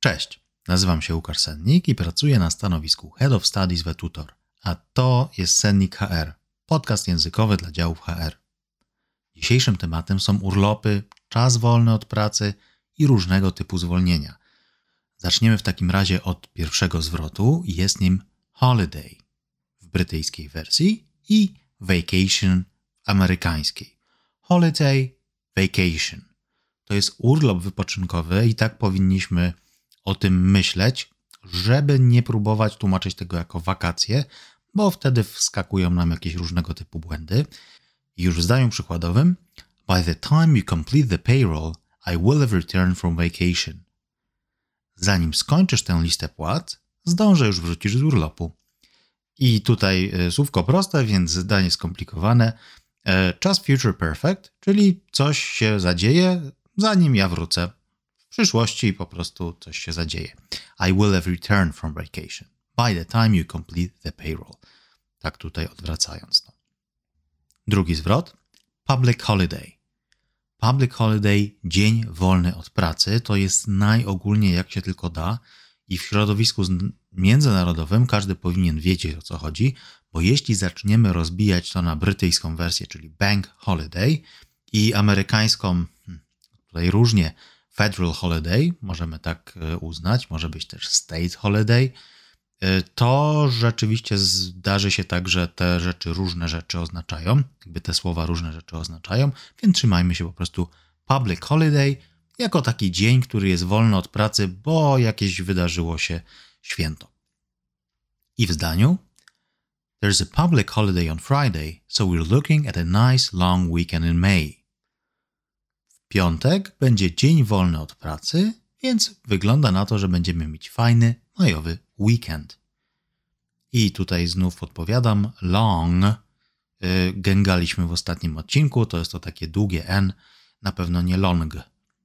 Cześć, nazywam się Łukasz Sennik i pracuję na stanowisku Head of Studies w Tutor, a to jest Sennik HR, podcast językowy dla działów HR. Dzisiejszym tematem są urlopy, czas wolny od pracy i różnego typu zwolnienia. Zaczniemy w takim razie od pierwszego zwrotu jest nim holiday w brytyjskiej wersji i vacation w amerykańskiej. Holiday, vacation. To jest urlop wypoczynkowy i tak powinniśmy o tym myśleć, żeby nie próbować tłumaczyć tego jako wakacje, bo wtedy wskakują nam jakieś różnego typu błędy. Już w zdaniu przykładowym, by the time you complete the payroll, I will have returned from vacation. Zanim skończysz tę listę płac, zdążę już wrócić z urlopu. I tutaj e, słówko proste, więc zdanie skomplikowane. E, czas future perfect, czyli coś się zadzieje, zanim ja wrócę przyszłości po prostu coś się zadzieje. I will have returned from vacation by the time you complete the payroll. Tak tutaj odwracając. No. Drugi zwrot. Public holiday. Public holiday, dzień wolny od pracy, to jest najogólniej jak się tylko da i w środowisku międzynarodowym każdy powinien wiedzieć o co chodzi, bo jeśli zaczniemy rozbijać to na brytyjską wersję, czyli bank holiday i amerykańską, hmm, tutaj różnie, federal holiday, możemy tak e, uznać, może być też state holiday, e, to rzeczywiście zdarzy się tak, że te rzeczy różne rzeczy oznaczają, jakby te słowa różne rzeczy oznaczają, więc trzymajmy się po prostu public holiday jako taki dzień, który jest wolny od pracy, bo jakieś wydarzyło się święto. I w zdaniu There's a public holiday on Friday, so we're looking at a nice long weekend in May piątek będzie dzień wolny od pracy, więc wygląda na to, że będziemy mieć fajny majowy weekend. I tutaj znów odpowiadam, long, y, gęgaliśmy w ostatnim odcinku, to jest to takie długie N, na pewno nie long,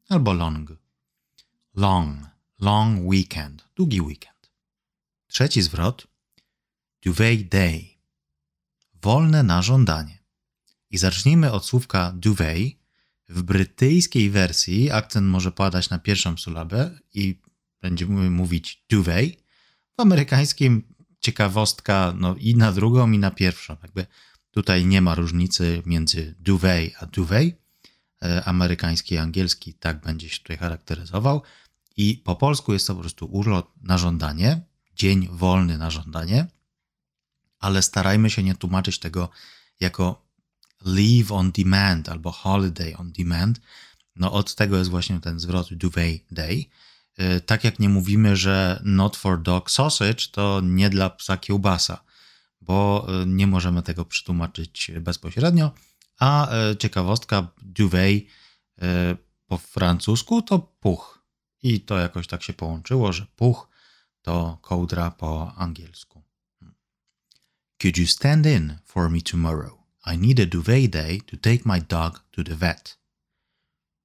albo long. Long, long weekend, długi weekend. Trzeci zwrot, duvet day, wolne na żądanie. I zacznijmy od słówka duvet, w brytyjskiej wersji akcent może padać na pierwszą sylabę i będziemy mówić duvet. W amerykańskim ciekawostka no, i na drugą, i na pierwszą. Jakby tutaj nie ma różnicy między duvet a duvet. E, amerykański i angielski tak będzie się tutaj charakteryzował. I po polsku jest to po prostu urlop na żądanie, dzień wolny na żądanie, ale starajmy się nie tłumaczyć tego jako leave on demand albo holiday on demand, no od tego jest właśnie ten zwrot duvet day. Y, tak jak nie mówimy, że not for dog sausage, to nie dla psa kiełbasa, bo y, nie możemy tego przetłumaczyć bezpośrednio. A y, ciekawostka, duvet po francusku to puch. I to jakoś tak się połączyło, że puch to kołdra po angielsku. Hmm. Could you stand in for me tomorrow? I need a duvet day to take my dog to the vet.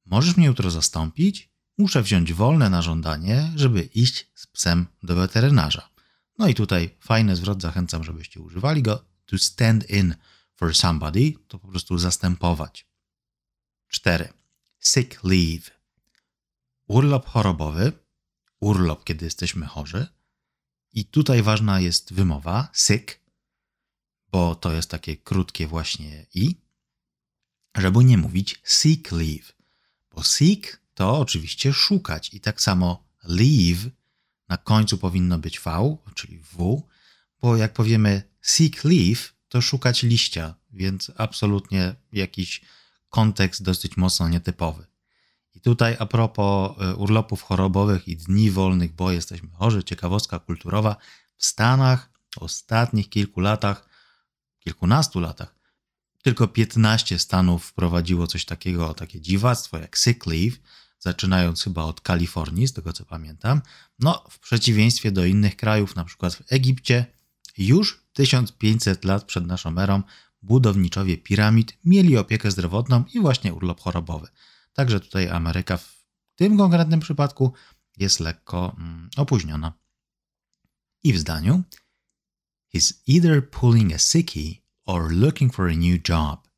Możesz mnie jutro zastąpić? Muszę wziąć wolne na żądanie, żeby iść z psem do weterynarza. No i tutaj fajny zwrot, zachęcam, żebyście używali go. To stand in for somebody to po prostu zastępować. 4. Sick leave. Urlop chorobowy, urlop, kiedy jesteśmy chorzy. I tutaj ważna jest wymowa sick, bo to jest takie krótkie właśnie i, żeby nie mówić seek leave, bo seek to oczywiście szukać i tak samo leave na końcu powinno być V, czyli W, bo jak powiemy seek leave, to szukać liścia, więc absolutnie jakiś kontekst dosyć mocno nietypowy. I tutaj a propos e, urlopów chorobowych i dni wolnych, bo jesteśmy chorzy, ciekawostka kulturowa, w Stanach w ostatnich kilku latach kilkunastu latach tylko 15 stanów wprowadziło coś takiego, takie dziwactwo jak sick leave, zaczynając chyba od Kalifornii, z tego co pamiętam. No, w przeciwieństwie do innych krajów, na przykład w Egipcie, już 1500 lat przed naszą erą budowniczowie piramid mieli opiekę zdrowotną i właśnie urlop chorobowy. Także tutaj Ameryka w tym konkretnym przypadku jest lekko mm, opóźniona. I w zdaniu He's either pulling a sickie or looking for a new job.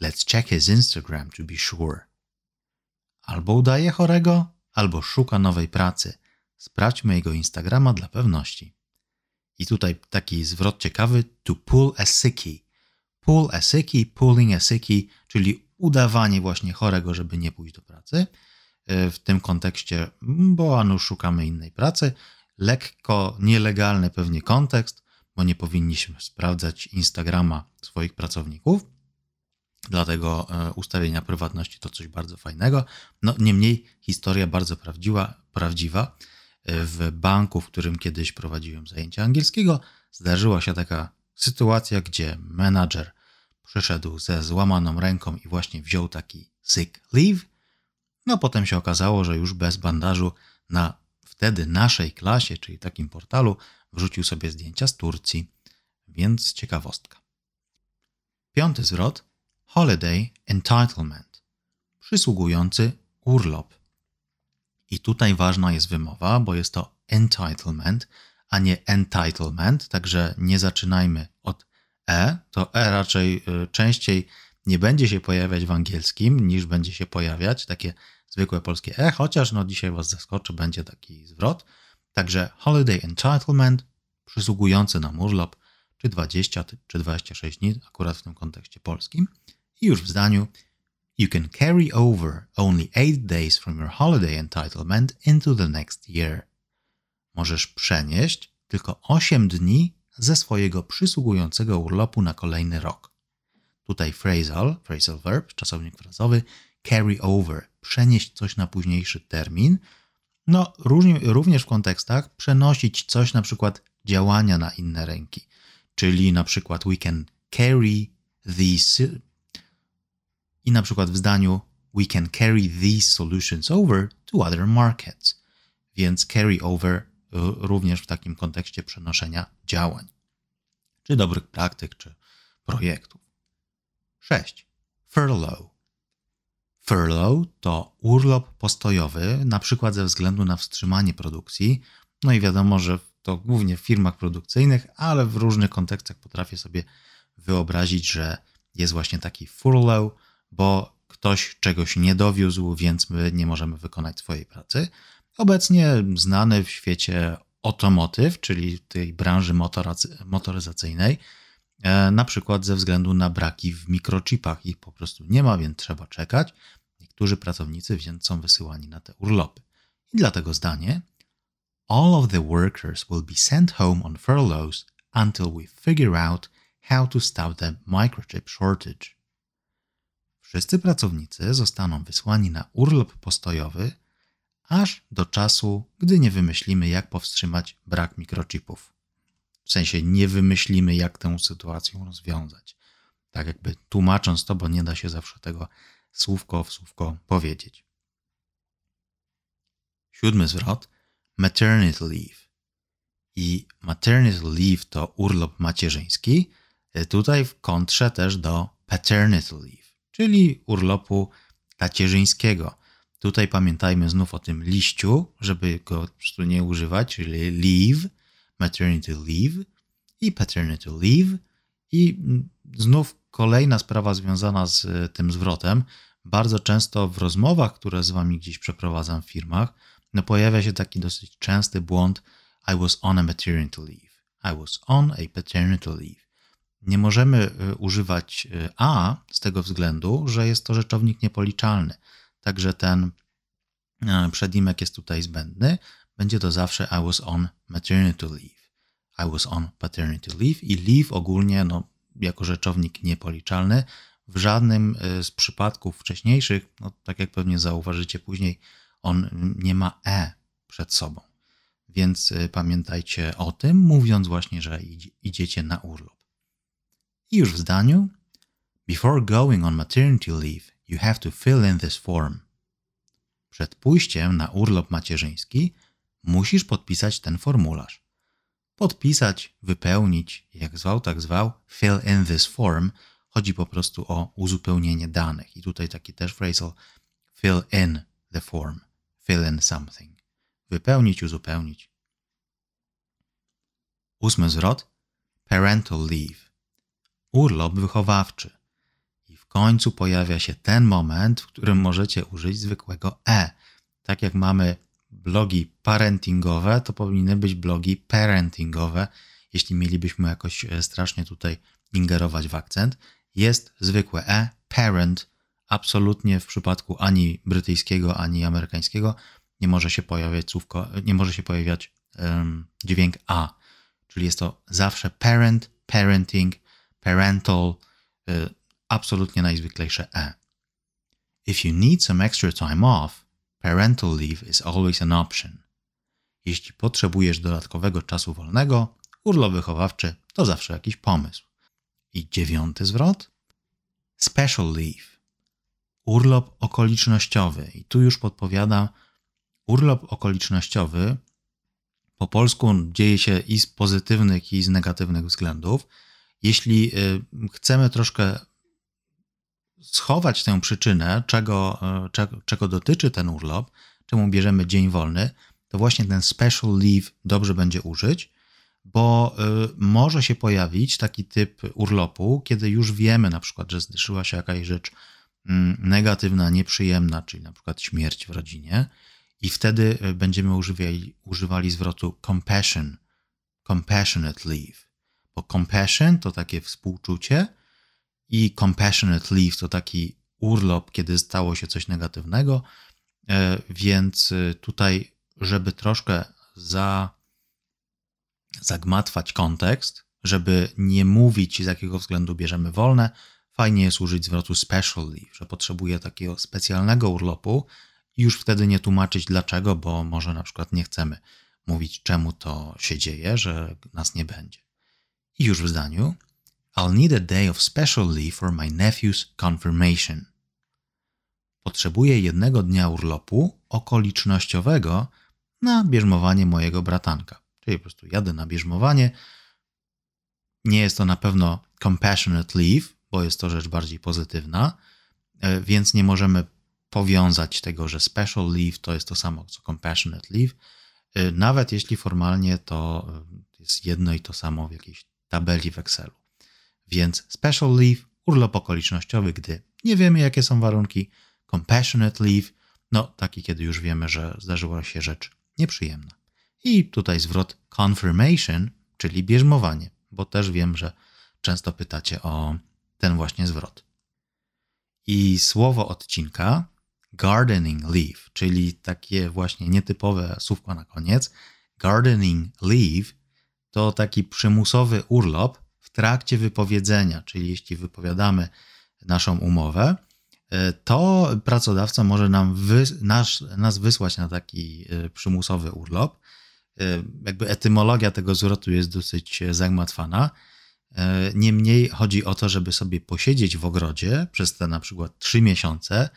Let's check his Instagram to be sure. Albo udaje chorego, albo szuka nowej pracy. sprawdźmy jego Instagrama dla pewności. I tutaj taki zwrot ciekawy, to pull a sickie. Pull a sickie, pulling a sickie, czyli udawanie właśnie chorego, żeby nie pójść do pracy. E, w tym kontekście, bo anu szukamy innej pracy. Lekko nielegalny pewnie kontekst, bo nie powinniśmy sprawdzać Instagrama swoich pracowników. Dlatego e, ustawienia prywatności to coś bardzo fajnego. No, niemniej historia bardzo prawdziwa, prawdziwa. E, w banku, w którym kiedyś prowadziłem zajęcia angielskiego, zdarzyła się taka sytuacja, gdzie menadżer przyszedł ze złamaną ręką i właśnie wziął taki sick leave. No potem się okazało, że już bez bandażu na wtedy naszej klasie, czyli takim portalu, wrzucił sobie zdjęcia z Turcji. Więc ciekawostka. Piąty zwrot holiday entitlement przysługujący urlop. I tutaj ważna jest wymowa, bo jest to entitlement, a nie entitlement, także nie zaczynajmy od e. To e raczej y, częściej nie będzie się pojawiać w angielskim niż będzie się pojawiać takie zwykłe polskie e, chociaż no dzisiaj was zaskoczy, będzie taki zwrot. Także holiday entitlement przysługujący nam urlop czy 20 czy 26 dni, akurat w tym kontekście polskim. I już w zdaniu You can carry over only 8 days from your holiday entitlement into the next year. Możesz przenieść tylko 8 dni ze swojego przysługującego urlopu na kolejny rok. Tutaj phrasal, phrasal verb, czasownik frazowy, carry over, przenieść coś na późniejszy termin. No, również w kontekstach przenosić coś, na przykład działania na inne ręki. Czyli na przykład we can carry these i na przykład w zdaniu we can carry these solutions over to other markets. Więc carry over y, również w takim kontekście przenoszenia działań, czy dobrych praktyk, czy projektów. 6. Furlough. Furlough to urlop postojowy, na przykład ze względu na wstrzymanie produkcji. No i wiadomo, że to głównie w firmach produkcyjnych, ale w różnych kontekstach potrafię sobie wyobrazić, że jest właśnie taki furlough, bo ktoś czegoś nie dowiózł, więc my nie możemy wykonać swojej pracy. Obecnie znany w świecie automotive, czyli tej branży motoryzacyjnej, e, na przykład ze względu na braki w mikrochipach. Ich po prostu nie ma, więc trzeba czekać. Niektórzy pracownicy więc są wysyłani na te urlopy. I dlatego zdanie All of the workers will be sent home on furloughs until we figure out how to stop the microchip shortage. Wszyscy pracownicy zostaną wysłani na urlop postojowy aż do czasu, gdy nie wymyślimy, jak powstrzymać brak mikrochipów. W sensie nie wymyślimy, jak tę sytuację rozwiązać. Tak jakby tłumacząc to, bo nie da się zawsze tego słówko w słówko powiedzieć. Siódmy zwrot maternity leave. I maternity leave to urlop macierzyński, tutaj w kontrze też do paternity leave czyli urlopu tacierzyńskiego. Tutaj pamiętajmy znów o tym liściu, żeby go po prostu nie używać, czyli leave, maternity leave i paternity leave. I znów kolejna sprawa związana z e, tym zwrotem. Bardzo często w rozmowach, które z wami gdzieś przeprowadzam w firmach, no pojawia się taki dosyć częsty błąd I was on a maternity leave. I was on a paternity leave. Nie możemy y, używać y, a z tego względu, że jest to rzeczownik niepoliczalny. Także ten przedimek jest tutaj zbędny. Będzie to zawsze I was on maternity leave. I was on paternity leave i leave ogólnie no, jako rzeczownik niepoliczalny w żadnym z przypadków wcześniejszych, no, tak jak pewnie zauważycie później, on nie ma e przed sobą. Więc pamiętajcie o tym, mówiąc właśnie, że idziecie na urlop. I już w zdaniu. Before going on maternity leave, you have to fill in this form. Przed pójściem na urlop macierzyński musisz podpisać ten formularz. Podpisać, wypełnić, jak zwał, tak zwał, fill in this form. Chodzi po prostu o uzupełnienie danych. I tutaj taki też phrasal fill in the form, fill in something. Wypełnić, uzupełnić. Ósmy zwrot parental leave urlop wychowawczy. I w końcu pojawia się ten moment, w którym możecie użyć zwykłego e. Tak jak mamy blogi parentingowe, to powinny być blogi parentingowe, jeśli mielibyśmy jakoś e, strasznie tutaj ingerować w akcent. Jest zwykłe e, parent, absolutnie w przypadku ani brytyjskiego, ani amerykańskiego nie może się pojawiać słówko, nie może się pojawiać um, dźwięk a, czyli jest to zawsze parent, parenting, parental, y, absolutnie najzwyklejsze e. If you need some extra time off, parental leave is always an option. Jeśli potrzebujesz dodatkowego czasu wolnego, urlop wychowawczy to zawsze jakiś pomysł. I dziewiąty zwrot? Special leave. Urlop okolicznościowy. I tu już podpowiadam, urlop okolicznościowy po polsku dzieje się i z pozytywnych, i z negatywnych względów. Jeśli y, chcemy troszkę schować tę przyczynę, czego, y, czego, czego dotyczy ten urlop, czemu bierzemy dzień wolny, to właśnie ten special leave dobrze będzie użyć, bo y, może się pojawić taki typ urlopu, kiedy już wiemy na przykład, że zdarzyła się jakaś rzecz mm, negatywna, nieprzyjemna, czyli na przykład śmierć w rodzinie, i wtedy będziemy używali, używali zwrotu compassion, compassionate leave bo compassion to takie współczucie i compassionate leave to taki urlop, kiedy stało się coś negatywnego, e, więc e, tutaj, żeby troszkę za, zagmatwać kontekst, żeby nie mówić z jakiego względu bierzemy wolne, fajnie jest użyć zwrotu special leave, że potrzebuję takiego specjalnego urlopu. I już wtedy nie tłumaczyć dlaczego, bo może na przykład nie chcemy mówić czemu to się dzieje, że nas nie będzie. I już w zdaniu I'll need a day of special leave for my nephew's confirmation. Potrzebuję jednego dnia urlopu okolicznościowego na bierzmowanie mojego bratanka. Czyli po prostu jadę na bierzmowanie. Nie jest to na pewno compassionate leave, bo jest to rzecz bardziej pozytywna, e, więc nie możemy powiązać tego, że special leave to jest to samo co compassionate leave, e, nawet jeśli formalnie to e, jest jedno i to samo w jakiejś tabeli w Excelu. Więc special leave, urlop okolicznościowy, gdy nie wiemy, jakie są warunki, compassionate leave, no taki, kiedy już wiemy, że zdarzyła się rzecz nieprzyjemna. I tutaj zwrot confirmation, czyli bierzmowanie, bo też wiem, że często pytacie o ten właśnie zwrot. I słowo odcinka gardening leave, czyli takie właśnie nietypowe słówko na koniec. Gardening leave to taki przymusowy urlop trakcie wypowiedzenia, czyli jeśli wypowiadamy naszą umowę, e, to pracodawca może nam nas, nas wysłać na taki e, przymusowy urlop. E, jakby etymologia tego zwrotu jest dosyć zagmatwana. Niemniej chodzi o to, żeby sobie posiedzieć w ogrodzie przez te na przykład trzy miesiące.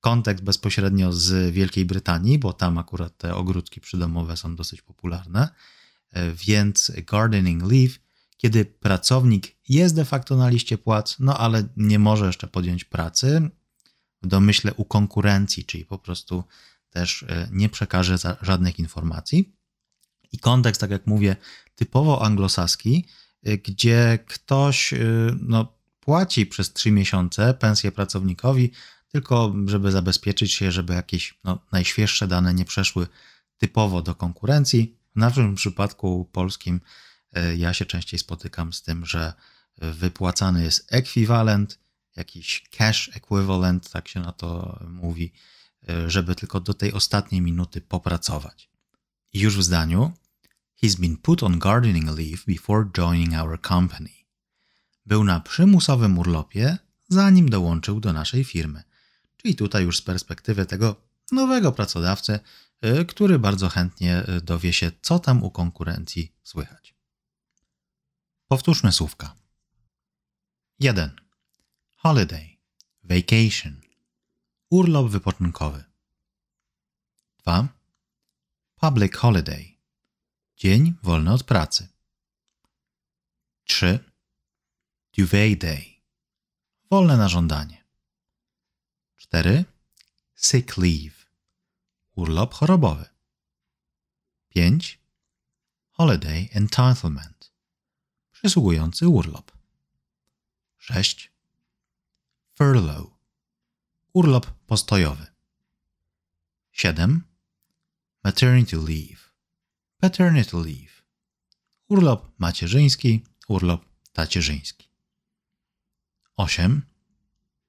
Kontekst bezpośrednio z Wielkiej Brytanii, bo tam akurat te ogródki przydomowe są dosyć popularne więc gardening leave, kiedy pracownik jest de facto na liście płac, no ale nie może jeszcze podjąć pracy, w domyśle u konkurencji, czyli po prostu też e, nie przekaże żadnych informacji. I kontekst, tak jak mówię, typowo anglosaski, e, gdzie ktoś no, płaci przez trzy miesiące pensję pracownikowi, tylko żeby zabezpieczyć się, żeby jakieś no, najświeższe dane nie przeszły typowo do konkurencji, w naszym przypadku polskim e, ja się częściej spotykam z tym, że wypłacany jest ekwiwalent, jakiś cash equivalent, tak się na to mówi, e, żeby tylko do tej ostatniej minuty popracować. I już w zdaniu He's been put on gardening leave before joining our company. Był na przymusowym urlopie, zanim dołączył do naszej firmy. Czyli tutaj już z perspektywy tego nowego pracodawcy który bardzo chętnie dowie się, co tam u konkurencji słychać. Powtórzmy słówka. 1. Holiday, vacation, urlop wypoczynkowy. 2. Public holiday, dzień wolny od pracy. 3. Duvet day, wolne na żądanie. 4. Sick leave, urlop chorobowy. 5. Holiday entitlement przysługujący urlop. 6. Furlough urlop postojowy. 7. maternity leave, paternity leave. Urlop macierzyński, urlop tacierzyński. 8.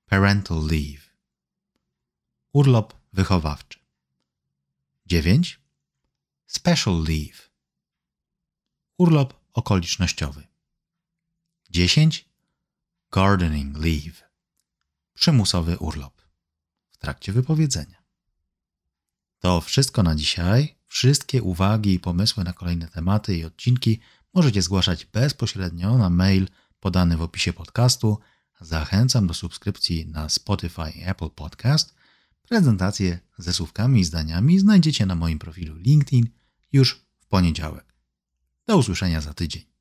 Parental leave. Urlop wychowawczy. 9. Special leave. Urlop okolicznościowy. 10. Gardening leave. Przymusowy urlop w trakcie wypowiedzenia. To wszystko na dzisiaj. Wszystkie uwagi i pomysły na kolejne tematy i odcinki możecie zgłaszać bezpośrednio na mail podany w opisie podcastu. Zachęcam do subskrypcji na Spotify i Apple Podcast. Prezentacje ze słówkami i zdaniami znajdziecie na moim profilu LinkedIn już w poniedziałek. Do usłyszenia za tydzień.